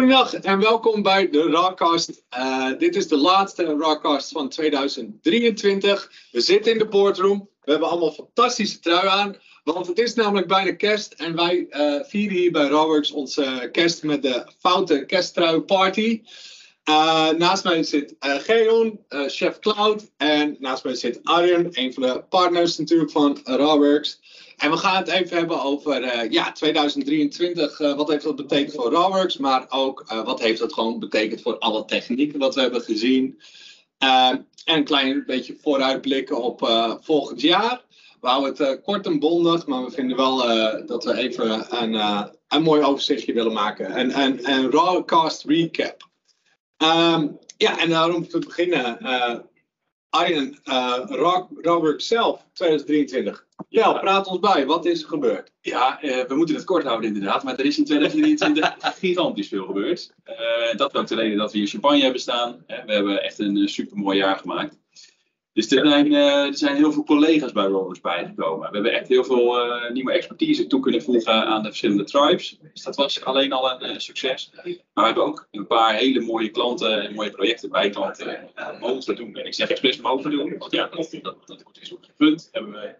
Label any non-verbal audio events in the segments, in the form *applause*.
Goedendag en welkom bij de Rawcast. Uh, dit is de laatste Rawcast van 2023. We zitten in de boardroom. We hebben allemaal fantastische trui aan. Want het is namelijk bijna kerst. En wij uh, vieren hier bij Rawworks onze kerst met de Foute Kersttrui Party. Uh, naast mij zit Geon, chef Cloud. En naast mij zit Arjen, een van de partners natuurlijk van Rawworks. En we gaan het even hebben over uh, ja, 2023. Uh, wat heeft dat betekend voor Rawworks? Maar ook uh, wat heeft dat gewoon betekend voor alle technieken wat we hebben gezien. en een klein beetje vooruitblikken op volgend jaar. We houden het kort en bondig, maar we vinden wel dat we even een, een mooi overzichtje willen maken. Een, een, een Rawcast recap. Um, ja, en daarom te beginnen. Arjen, Rawworks zelf, 2023. Ja, praat ons bij. Wat is er gebeurd? Ja, uh, we moeten het kort houden inderdaad. Maar er is in 2023 *laughs* gigantisch veel gebeurd. Uh, dat ook de reden dat we hier champagne hebben staan. We hebben echt een super mooi jaar gemaakt. Dus er zijn, er zijn heel veel collega's bij Rollers bijgekomen. We hebben echt heel veel nieuwe expertise toe kunnen voegen aan de verschillende tribes. Dus dat was alleen al een succes. Maar we hebben ook een paar hele mooie klanten en mooie projecten bij klanten mogen doen. En ik zeg expres mogen doen, want ja, dat, dat, dat is ook punt. Hebben we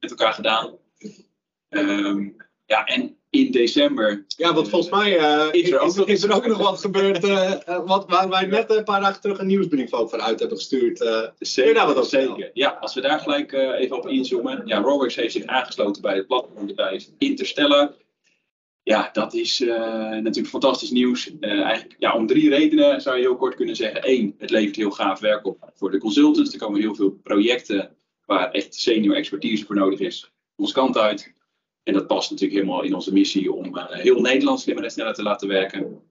met elkaar gedaan. Um, ja, en in december. Ja, want volgens mij uh, is, er ook, is, er ook nog wat gebeurd. Uh, *laughs* wat, waar wij net een paar dagen terug een nieuwsbrief over uit hebben gestuurd. Uh, zeker, daar wat zeker. Ja, als we daar gelijk even op inzoomen. Ja, Rowex heeft zich aangesloten bij het platform bij Interstellar. Ja, dat is natuurlijk fantastisch nieuws. eigenlijk ja, om drie redenen zou je heel kort kunnen zeggen. Eén, het levert heel gaaf werk op voor de consultants. Er komen heel veel projecten waar echt senior expertise voor nodig is, onze kant uit. En dat past natuurlijk helemaal in onze missie om uh, heel Nederland slimmer en sneller te laten werken.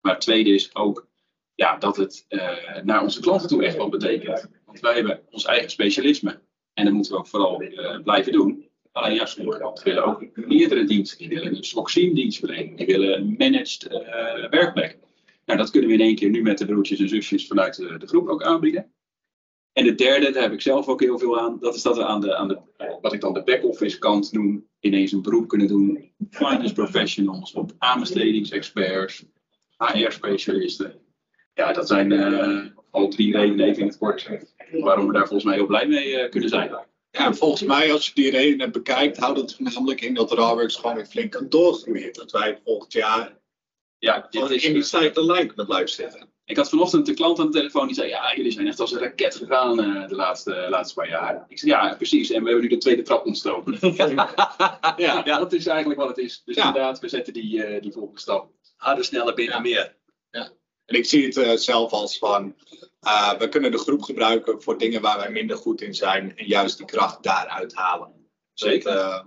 Maar het tweede is ook ja, dat het uh, naar onze klanten toe echt wat betekent. Want wij hebben ons eigen specialisme. En dat moeten we ook vooral uh, blijven doen. Alleen ja, sommige klanten willen ook meerdere diensten. Die willen een SOC-SIEM dienst verlenen. Die willen een managed werkplek. Nou, dat kunnen we in één keer nu met de broertjes en zusjes vanuit de, de groep ook aanbieden. En de derde, daar heb ik zelf ook heel veel aan, dat is dat we aan de, aan de wat ik dan de back-office kant noem, ineens een beroep kunnen doen. Finance professionals, op aanbestedingsexperts, HR-specialisten. Ja, dat zijn uh, al drie redenen even in het kort waarom we daar volgens mij heel blij mee uh, kunnen zijn. Ja, en volgens mij, als je die redenen bekijkt, houdt het namelijk in dat Rawworks gewoon weer flink kan doorgroeien. Dat wij volgend jaar ja, dit is, in die stijgende lijn kunnen blijven zitten. Ik had vanochtend de klant aan de telefoon die zei: Ja, jullie zijn echt als een raket gegaan uh, de laatste, laatste paar jaar. Ik zei: Ja, precies. En we hebben nu de tweede trap ontstoken. *laughs* ja, ja, dat is eigenlijk wat het is. Dus inderdaad, we zetten die, uh, die volgende stap. Harder, sneller, binnen meer. Ja. En ik zie het uh, zelf als van: we kunnen de groep gebruiken voor dingen waar wij minder goed in zijn. En juist die kracht daaruit halen. Zeker. Dat,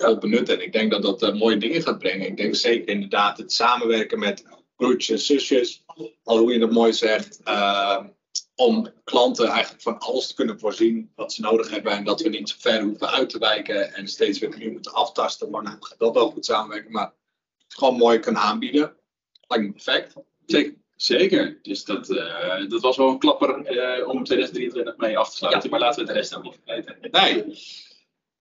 vol benutten. En ik denk dat dat mooie dingen gaat brengen. Ik denk zeker inderdaad het samenwerken met broertjes, zusjes, al hoe je dat mooi zegt, uh, om klanten eigenlijk van alles te kunnen voorzien wat ze nodig hebben en dat we niet zo ver hoeven uit te wijken en steeds weer opnieuw moeten aftasten, maar nou gaat dat wel goed samenwerken, maar het gewoon mooi kunnen aanbieden. Lijkt me perfect. Zeker. Zeker. Dus dat, uh, dat was wel een klapper uh, om 2023 mee af te sluiten. Ja. Maar laten we de rest ook niet vergeten. Nee.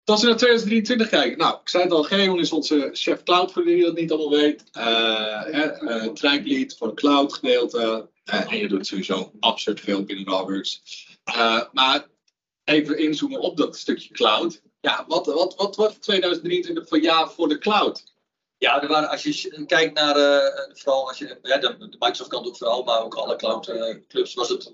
Als we naar 2023 kijken. Nou, ik zei het al, Geon is onze chef cloud, voor wie dat niet allemaal weet. Uh, uh, voor het cloud gedeelte. Uh, en je doet sowieso absurd veel binnen Rawworks. Uh, maar even inzoomen op dat stukje cloud. Ja, wat, wat, wat was 2023 voor jaar voor de cloud? Ja, er waren, als je kijkt naar, vooral als je, de, Microsoft kant ook vooral, maar ook alle cloud clubs, was het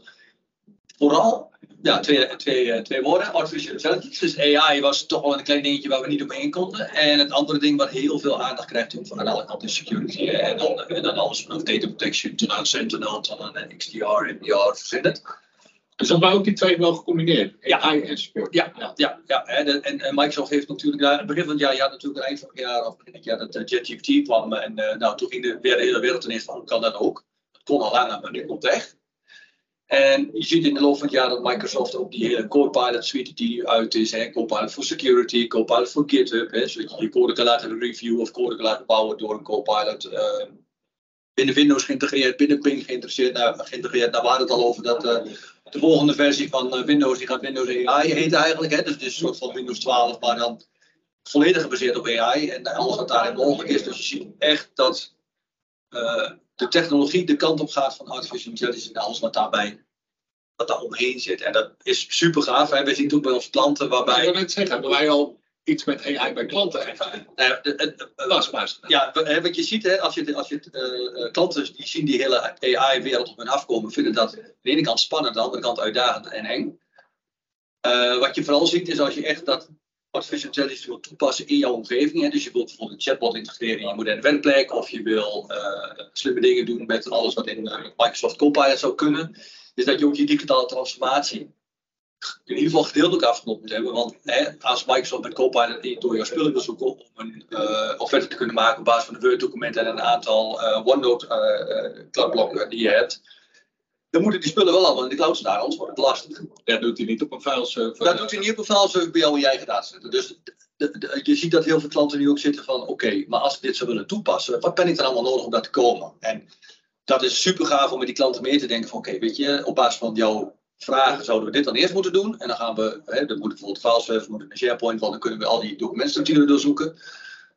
vooral ja, twee, twee, twee woorden. Artificial intelligence. Dus AI was toch wel een klein dingetje waar we niet omheen konden. En het andere ding wat heel veel aandacht krijgt toen van alle kanten is security. En dan, en dan alles vanaf data protection tot aan Sentinel tot aan XDR, MDR, verzin het. Dus dat waren ook die twee wel gecombineerd? Ja. AI en security? Ja, ja, ja. ja. En, en, Microsoft heeft natuurlijk, aan het begin van het jaar, had natuurlijk eind van het jaar, of begin het jaar, dat JetGPT kwam. En uh, nou, toen ging de, weer de hele wereld ineens van, hoe kan dat ook? Het kon al langer, maar nu komt het echt. En je ziet in de loop van het jaar dat Microsoft ook die hele Copilot suite die nu uit is, hè, Copilot voor security, Copilot voor GitHub, hè, zodat je je code kan laten reviewen of code kan laten bouwen door een Copilot. Uh, binnen Windows geïntegreerd, binnen Ping geïnteresseerd, nou, geïntegreerd. We hadden het al over dat uh, de volgende versie van uh, Windows, die gaat Windows AI heten eigenlijk. Hè, dus het is een soort van Windows 12, maar dan volledig gebaseerd op AI en alles wat daarin mogelijk is. Dus je ziet echt dat de technologie de kant op gaat van artificial intelligence en alles wat daarbij wat daar omheen zit. En dat is super gaaf. Hè? We zien het ook bij onze klanten waarbij. Ik wil net zeggen, hebben wij al iets met AI bij klanten? Nou de- de- Wasmuis. ja, wat je ziet, hè, als je, als je het, eh, eh, klanten die zien die hele AI-wereld op hun afkomen, vinden dat aan de ene kant spannend, aan de andere kant uitdagend en eng. Eh, wat je vooral ziet is als je echt dat artificial intelligence wil toepassen in jouw omgeving. Hè, dus je wilt bijvoorbeeld een chatbot integreren in je moderne werkplek, of je wil eh, slimme dingen doen met alles wat in Microsoft Copilot zou kunnen. Dus dat je ook je digitale transformatie in ieder geval gedeeltelijk afgeknopt moet hebben. Want hè, als Microsoft met Copilot niet door jouw spullen wil zoeken om een eh, offerte te kunnen maken op basis van een Word-document en een aantal eh, OneNote-kladblokken die je hebt, dan moeten die spullen wel allemaal in de cloud staan, anders wordt het lastig. Dat doet hij niet op een fileserver. Dat doet hij niet op een fileserver bij jou in je eigen dataset. Dus de- de- de- je ziet dat heel veel klanten nu ook zitten van, oké, maar als ik dit zou willen toepassen, wat ben ik dan allemaal nodig om daar te komen? En dat is super gaaf om met die klanten mee te denken van, oké, weet je, op basis van jouw vragen zouden we dit dan eerst moeten doen. En dan gaan we, hè, dan moet bijvoorbeeld fileserver, moet een SharePoint, want dan kunnen we al die documentstructuren doorzoeken.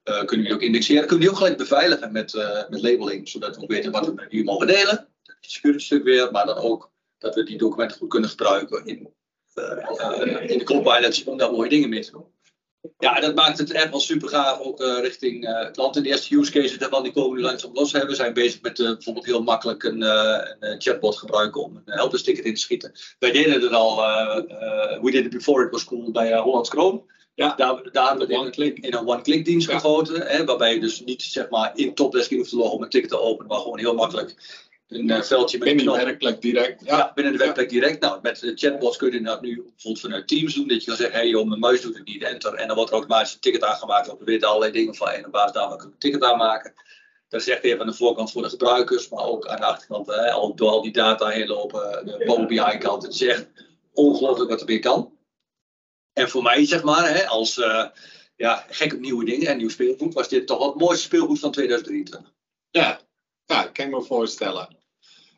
Eh, kunnen we die ook indexeren, kunnen we die ook gelijk beveiligen met, eh, met labeling, zodat we ook weten wat we met die mogen delen. Het security stuk weer, maar dan ook dat we die documenten goed kunnen gebruiken in, eh, in de Copilot om daar mooie dingen mee te doen. Ja, dat maakt het echt wel super gaaf, ook eh, richting eh, klanten. De eerste use cases daarvan, die komen nu langzaam los hebben. We zijn bezig met eh, bijvoorbeeld heel makkelijk een, een chatbot gebruiken om een helpdesk ticket in te schieten. Wij deden het al, we did it before it was cool bij uh, Hollands Kroon. Ja. Daar, daar hebben we in, click. in een one-click dienst Ja. gegoten. Hè, waarbij je dus niet zeg maar, in Topdesk in hoeft te loggen om een ticket te openen, maar gewoon heel makkelijk een veldje met die knop. werkplek direct. Ja, Ja. binnen de werkplek direct. Nou, met de chatbots kun je dat nu bijvoorbeeld vanuit Teams doen. Dat je kan zeggen, hé hey, joh, mijn muis doet het niet, enter. En dan wordt er automatisch een ticket aangemaakt. Dan weten allerlei dingen van, en op basis daarvan kun je een ticket aanmaken. Dat is echt even aan de voorkant voor de gebruikers, maar ook aan de achterkant, hè, al, door al die data heen lopen, de Power BI kant. Het is echt ongelooflijk wat er weer kan. En voor mij, zeg maar, hè, als eh, ja, gek op nieuwe dingen en nieuw speelgoed, was dit toch wel het mooiste speelgoed van 2023. Ja, ja kan ik me voorstellen.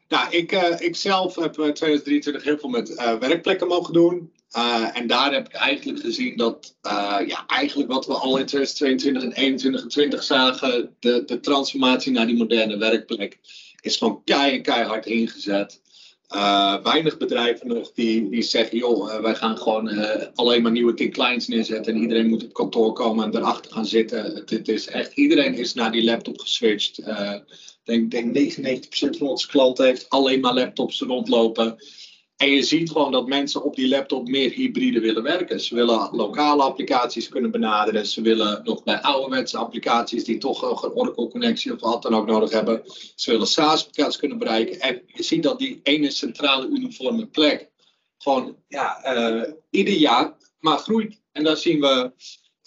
Nou, ik, eh, ik zelf heb eh, 2023 heel veel met eh, werkplekken mogen doen. Eh, en daar heb ik eigenlijk gezien dat eh, ja, eigenlijk wat we al in 2022 en 2021 en 20 zagen, de, de transformatie naar die moderne werkplek, is gewoon kei, keihard ingezet. Eh, weinig bedrijven nog die, die zeggen, joh, eh, wij gaan gewoon eh, alleen maar nieuwe Think Clients neerzetten en iedereen moet op kantoor komen en daarachter gaan zitten. Het, het is echt, iedereen is naar die laptop geswitcht. Denk, denk 99% van onze klanten heeft alleen maar laptops rondlopen. En je ziet gewoon dat mensen op die laptop meer hybride willen werken. Ze willen lokale applicaties kunnen benaderen. Ze willen nog bij ouderwetse applicaties die toch een Oracle-connectie of wat dan ook nodig hebben. Ze willen SaaS-applicaties kunnen bereiken. En je ziet dat die ene centrale uniforme plek gewoon ja, eh, ieder jaar maar groeit. En daar zien we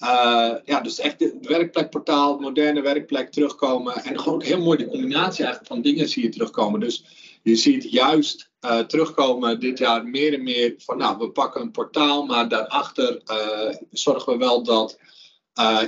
eh, ja, dus echt het werkplekportaal, moderne werkplek terugkomen. En gewoon heel mooi de combinatie eigenlijk van dingen zie je terugkomen. Dus je ziet juist eh, terugkomen dit jaar meer en meer van, nou, we pakken een portaal, maar daarachter eh, zorgen we wel dat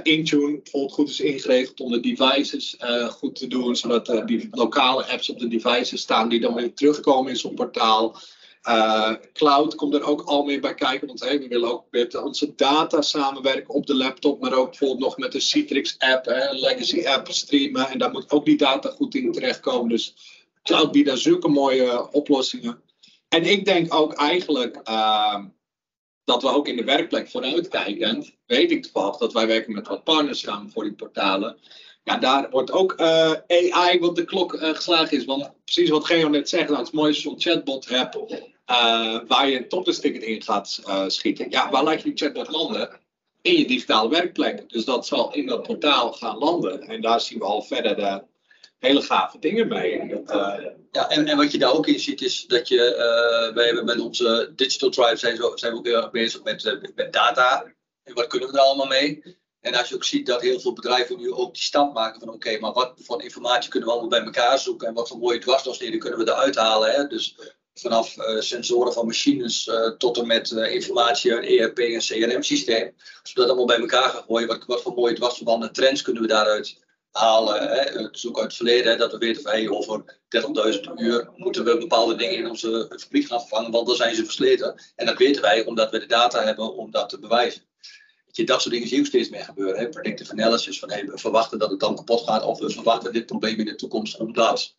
Intune bijvoorbeeld goed is ingeregeld om de devices goed te doen, zodat die lokale apps op de devices staan die dan weer terugkomen in zo'n portaal. Eh, cloud komt er ook al meer bij kijken, want we willen ook met onze data samenwerken op de laptop, maar ook bijvoorbeeld nog met de Citrix app, een legacy app streamen. En daar moet ook die data goed in terechtkomen. Dus cloud biedt daar zulke mooie oplossingen. En ik denk ook eigenlijk ehm, dat we ook in de werkplek vooruitkijkend, weet ik toevallig dat wij werken met wat partners samen voor die portalen. Ja, daar wordt ook eh, AI wat de klok eh, geslagen is. Want precies wat Geo net zegt, nou, het is mooi als je zo'n chatbot hebt eh, waar je een topdesticket in gaat eh, schieten. Ja, waar laat je die chatbot landen? In je digitale werkplek. Dus dat zal in dat portaal gaan landen. En daar zien we al verder de hele gave dingen mee. Eh, Ja, en, en wat je daar ook in ziet is dat je, eh wij hebben met onze Digital Tribe zijn, zo, zijn we ook heel erg bezig met, eh, met data. En wat kunnen we er allemaal mee? En als je ook ziet dat heel veel bedrijven nu ook die stap maken van oké, maar wat voor informatie kunnen we allemaal bij elkaar zoeken en wat voor mooie dwarsdoorsneden kunnen we eruit halen. Hè? Dus vanaf eh, sensoren van machines eh, tot en met eh, informatie uit ERP en CRM-systeem. We dat allemaal bij elkaar gaan gooien, wat, wat voor mooie dwarsverbanden en trends kunnen we daaruit halen. Hè? Het is ook uit het verleden hè, dat we weten van over 30.000 uur moeten we bepaalde dingen in onze fabriek gaan vervangen, want dan zijn ze versleten. En dat weten wij omdat we de data hebben om dat te bewijzen. Dat soort dingen zie je ook steeds meer gebeuren. Hè? Predictive analysis van we verwachten dat het dan kapot gaat of we verwachten dit probleem in de toekomst omdat.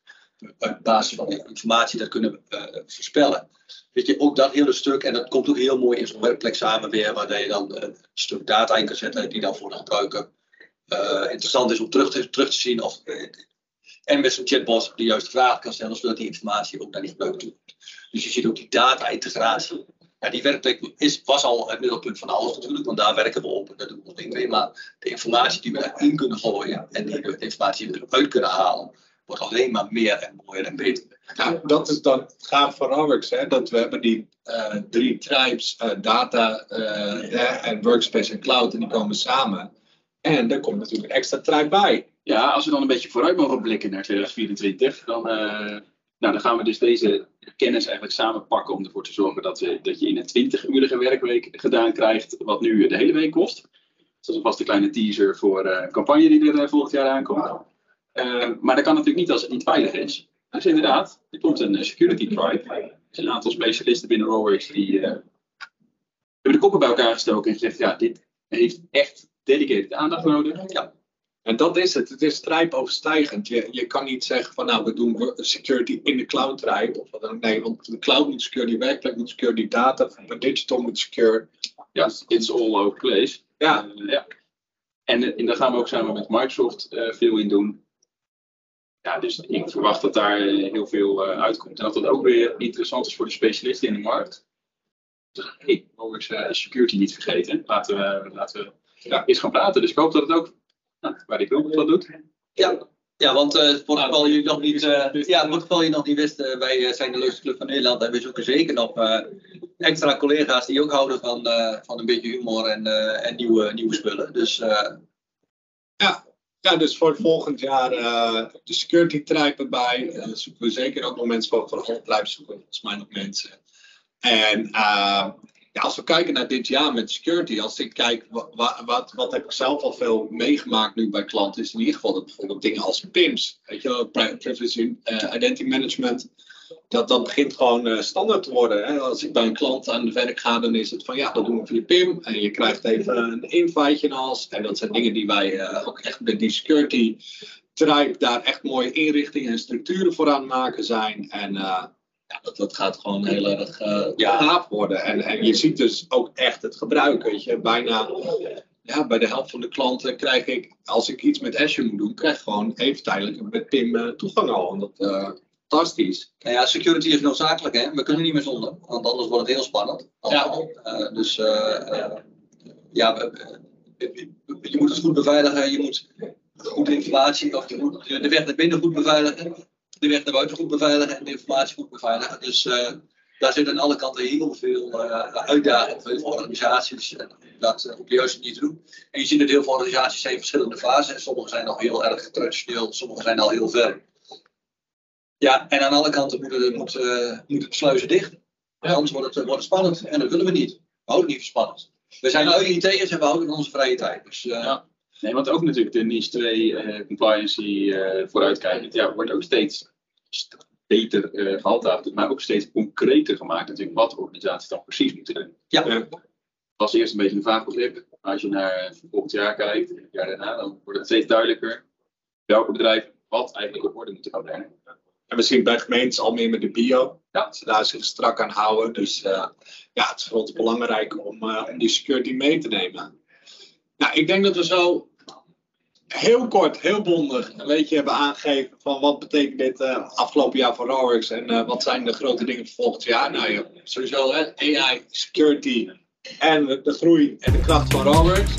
Op basis van informatie dat kunnen voorspellen. Weet je, ook dat hele stuk, en dat komt ook heel mooi in zo'n werkplek samen weer, waar je dan een stuk data in kan zetten die dan voor de gebruiker interessant is om terug te, terug te zien of en met zo'n chatbot de juiste vraag kan stellen, zodat die informatie ook naar die gebruiker toe komt. Dus je ziet ook die data-integratie. Ja, die werkplek is, was al het middelpunt van alles natuurlijk, want daar werken we op. Dat doen we nog niet mee. Maar de informatie die we daarin kunnen gooien en die de informatie die we eruit kunnen halen, wordt alleen maar meer en mooier en beter. Ja, dat is dan gaaf van Rowerx, hè? dat we hebben die uh, drie tribes, uh, data uh, en workspace en cloud, en die komen samen. En er komt natuurlijk een extra tribe bij. Ja, als we dan een beetje vooruit mogen blikken naar 2024, dan, nou, dan gaan we dus deze kennis eigenlijk samenpakken om ervoor te zorgen dat, we, dat je in een 20-urige werkweek gedaan krijgt, wat nu de hele week kost. Dus dat is alvast een kleine teaser voor een campagne die er volgend jaar aankomt. Maar dat kan natuurlijk niet als het niet veilig is. Dus inderdaad, er komt een security tribe. Er zijn een aantal specialisten binnen Rowerx die hebben de koppen bij elkaar gestoken en gezegd, ja, dit heeft echt dedicated aandacht nodig. Ja. En dat is het. Het is strijpoverstijgend. Je, je kan niet zeggen van nou, we doen security in de cloud tribe. Of wat dan. Nee, want de cloud moet secure, die werkplek moet secure, die data van digital moet secure. Ja, it's all over place. Ja. Uh, ja. En, en daar gaan we ook samen met Microsoft uh, veel in doen. Ja, dus ik verwacht dat daar heel veel uh, uitkomt. En dat dat ook weer interessant is voor de specialisten in de markt. Dus, hey, is security niet vergeten. Laten we, laten we ja. eens gaan praten. Dus ik hoop dat het ook waar die groep wat doet. Ja, ja want uh, voor het geval je nog niet, uh, ja, voor het geval je nog niet wist, uh, wij zijn de leukste club van Nederland en we zoeken zeker nog extra collega's die ook houden van, van een beetje humor en, en nieuwe, nieuwe spullen. Dus, ja. Ja, dus voor volgend jaar de security tribe erbij. zoeken we zeker ook nog mensen voor, voor handblijf zoeken volgens mij nog mensen. En ja, als we kijken naar dit jaar met security, als ik kijk wat, wat, wat heb ik zelf al veel meegemaakt nu bij klanten, is in ieder geval dat bijvoorbeeld dingen als PIMS, weet je Privacy uh, Identity Management, dat dat begint gewoon uh, standaard te worden. Hè? Als ik bij een klant aan het werk ga, dan is het van ja, dat doen we via PIM en je krijgt even een inviteje als. En dat zijn dingen die wij uh, ook echt met die security tribe daar echt mooie inrichtingen en structuren voor aan het maken zijn. En ja, dat, dat gaat gewoon heel erg ja. gaaf worden. En, en je ziet dus ook echt het gebruik. Weet je, bijna ja, bij de helft van de klanten krijg ik, als ik iets met Azure moet doen, krijg ik gewoon even tijdelijk met PIM toegang al. En dat uh, fantastisch. Nou ja, security is noodzakelijk, hè? We kunnen niet meer zonder, want anders wordt het heel spannend. Ja. dus ja, je moet het goed beveiligen, je moet goed informatie, of je moet de weg naar binnen goed beveiligen de weg naar buiten goed beveiligen en de informatie goed beveiligen. Dus uh, daar zit aan alle kanten heel veel uitdagingen voor organisaties dat op de juiste manier te doen. En je ziet dat heel veel organisaties zijn verschillende fasen. Sommige zijn nog heel erg traditioneel, sommige zijn al heel ver. Ja, en aan alle kanten moeten de, moet, moeten de sluizen dicht. Anders wordt het, wordt het spannend en dat willen we niet. We houden niet van spannend. We zijn uit IT'ers en we houden onze vrije tijd. Dus, ja. Nee, want ook natuurlijk de NIS 2 uh, compliancy uh, vooruitkijkend, ja, wordt ook steeds beter gehandhaafd, maar ook steeds concreter gemaakt natuurlijk wat organisaties dan precies moeten doen. Ja. Was eerst een beetje een vaag begrip. Als je naar volgend jaar kijkt, het jaar daarna, dan wordt het steeds duidelijker welke bedrijven wat eigenlijk op orde moeten gaan brengen. En misschien bij gemeentes al meer met de bio. Ja. Ze daar zich strak aan houden. Dus uh, ja, het is voor ons belangrijk om, uh, om die security mee te nemen. Nou, ik denk dat we zo heel kort, heel bondig een beetje hebben aangegeven van wat betekent dit uh, afgelopen jaar voor Rowerx en uh, wat zijn de grote dingen voor volgend jaar. Nou ja, sowieso hè, AI, security en de groei en de kracht van Rowerx.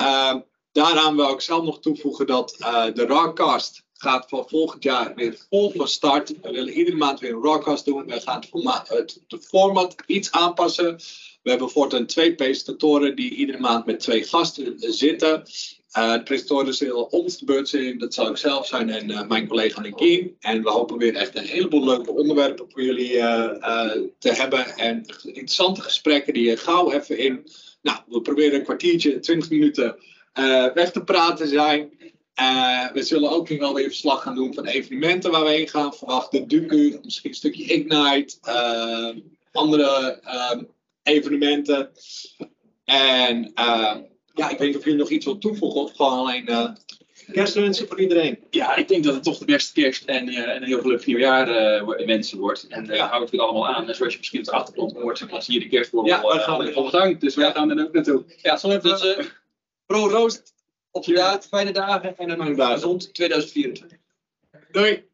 Uh, daaraan wil ik zelf nog toevoegen dat de Rawcast gaat voor volgend jaar weer vol van start. We willen iedere maand weer een Rawcast doen. We gaan het format, iets aanpassen. We hebben voortaan twee presentatoren die iedere maand met twee gasten zitten. Uh, de presentatoren zullen ons de beurt zijn. Dat zal ik zelf zijn en uh, mijn collega Nikien. En we hopen weer echt een heleboel leuke onderwerpen voor jullie uh, te hebben. En interessante gesprekken die je gauw even in. Nou, we proberen een kwartiertje, twintig minuten weg te praten zijn. Eh, we zullen ook nu wel weer verslag gaan doen van evenementen waar we heen gaan. Verwacht de Duku, misschien een stukje Ignite, eh, andere ehm, evenementen. En eh, ja, ik weet niet of jullie nog iets wilt toevoegen of gewoon alleen kerstwensen voor iedereen. Ja, ik denk dat het toch de beste kerst en, en een heel gelukkig nieuwjaar uh, wensen wordt. En uh, ja. het weer allemaal aan. Dus en zoals je misschien op de achtergrond hoort, dan zie je de kerstboom. ja, we gaan uh, volle gang. Dus ja. we gaan er ook naartoe. Ja, zo even... Dus, pro-roost. Op de raad, fijne dagen en een gezond 2024. Doei!